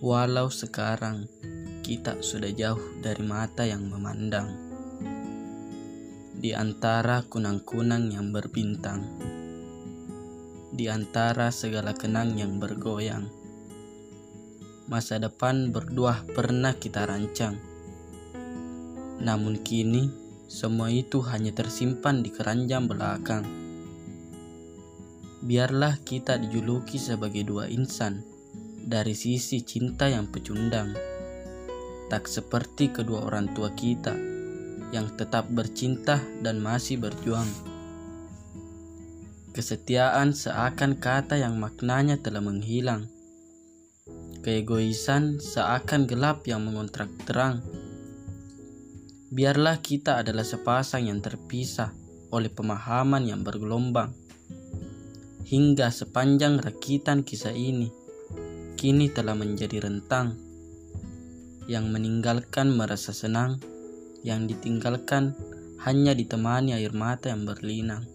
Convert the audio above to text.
Walau sekarang kita sudah jauh dari mata yang memandang, di antara kunang-kunang yang berbintang, di antara segala kenang yang bergoyang, masa depan berdua pernah kita rancang. Namun kini semua itu hanya tersimpan di keranjang belakang. Biarlah kita dijuluki sebagai dua insan dari sisi cinta yang pecundang. Tak seperti kedua orang tua kita yang tetap bercinta dan masih berjuang. Kesetiaan seakan kata yang maknanya telah menghilang. Keegoisan seakan gelap yang mengontrak terang. Biarlah kita adalah sepasang yang terpisah oleh pemahaman yang bergelombang. Hingga sepanjang rakitan kisah ini, kini telah menjadi rentang yang meninggalkan merasa senang, yang ditinggalkan hanya ditemani air mata yang berlinang.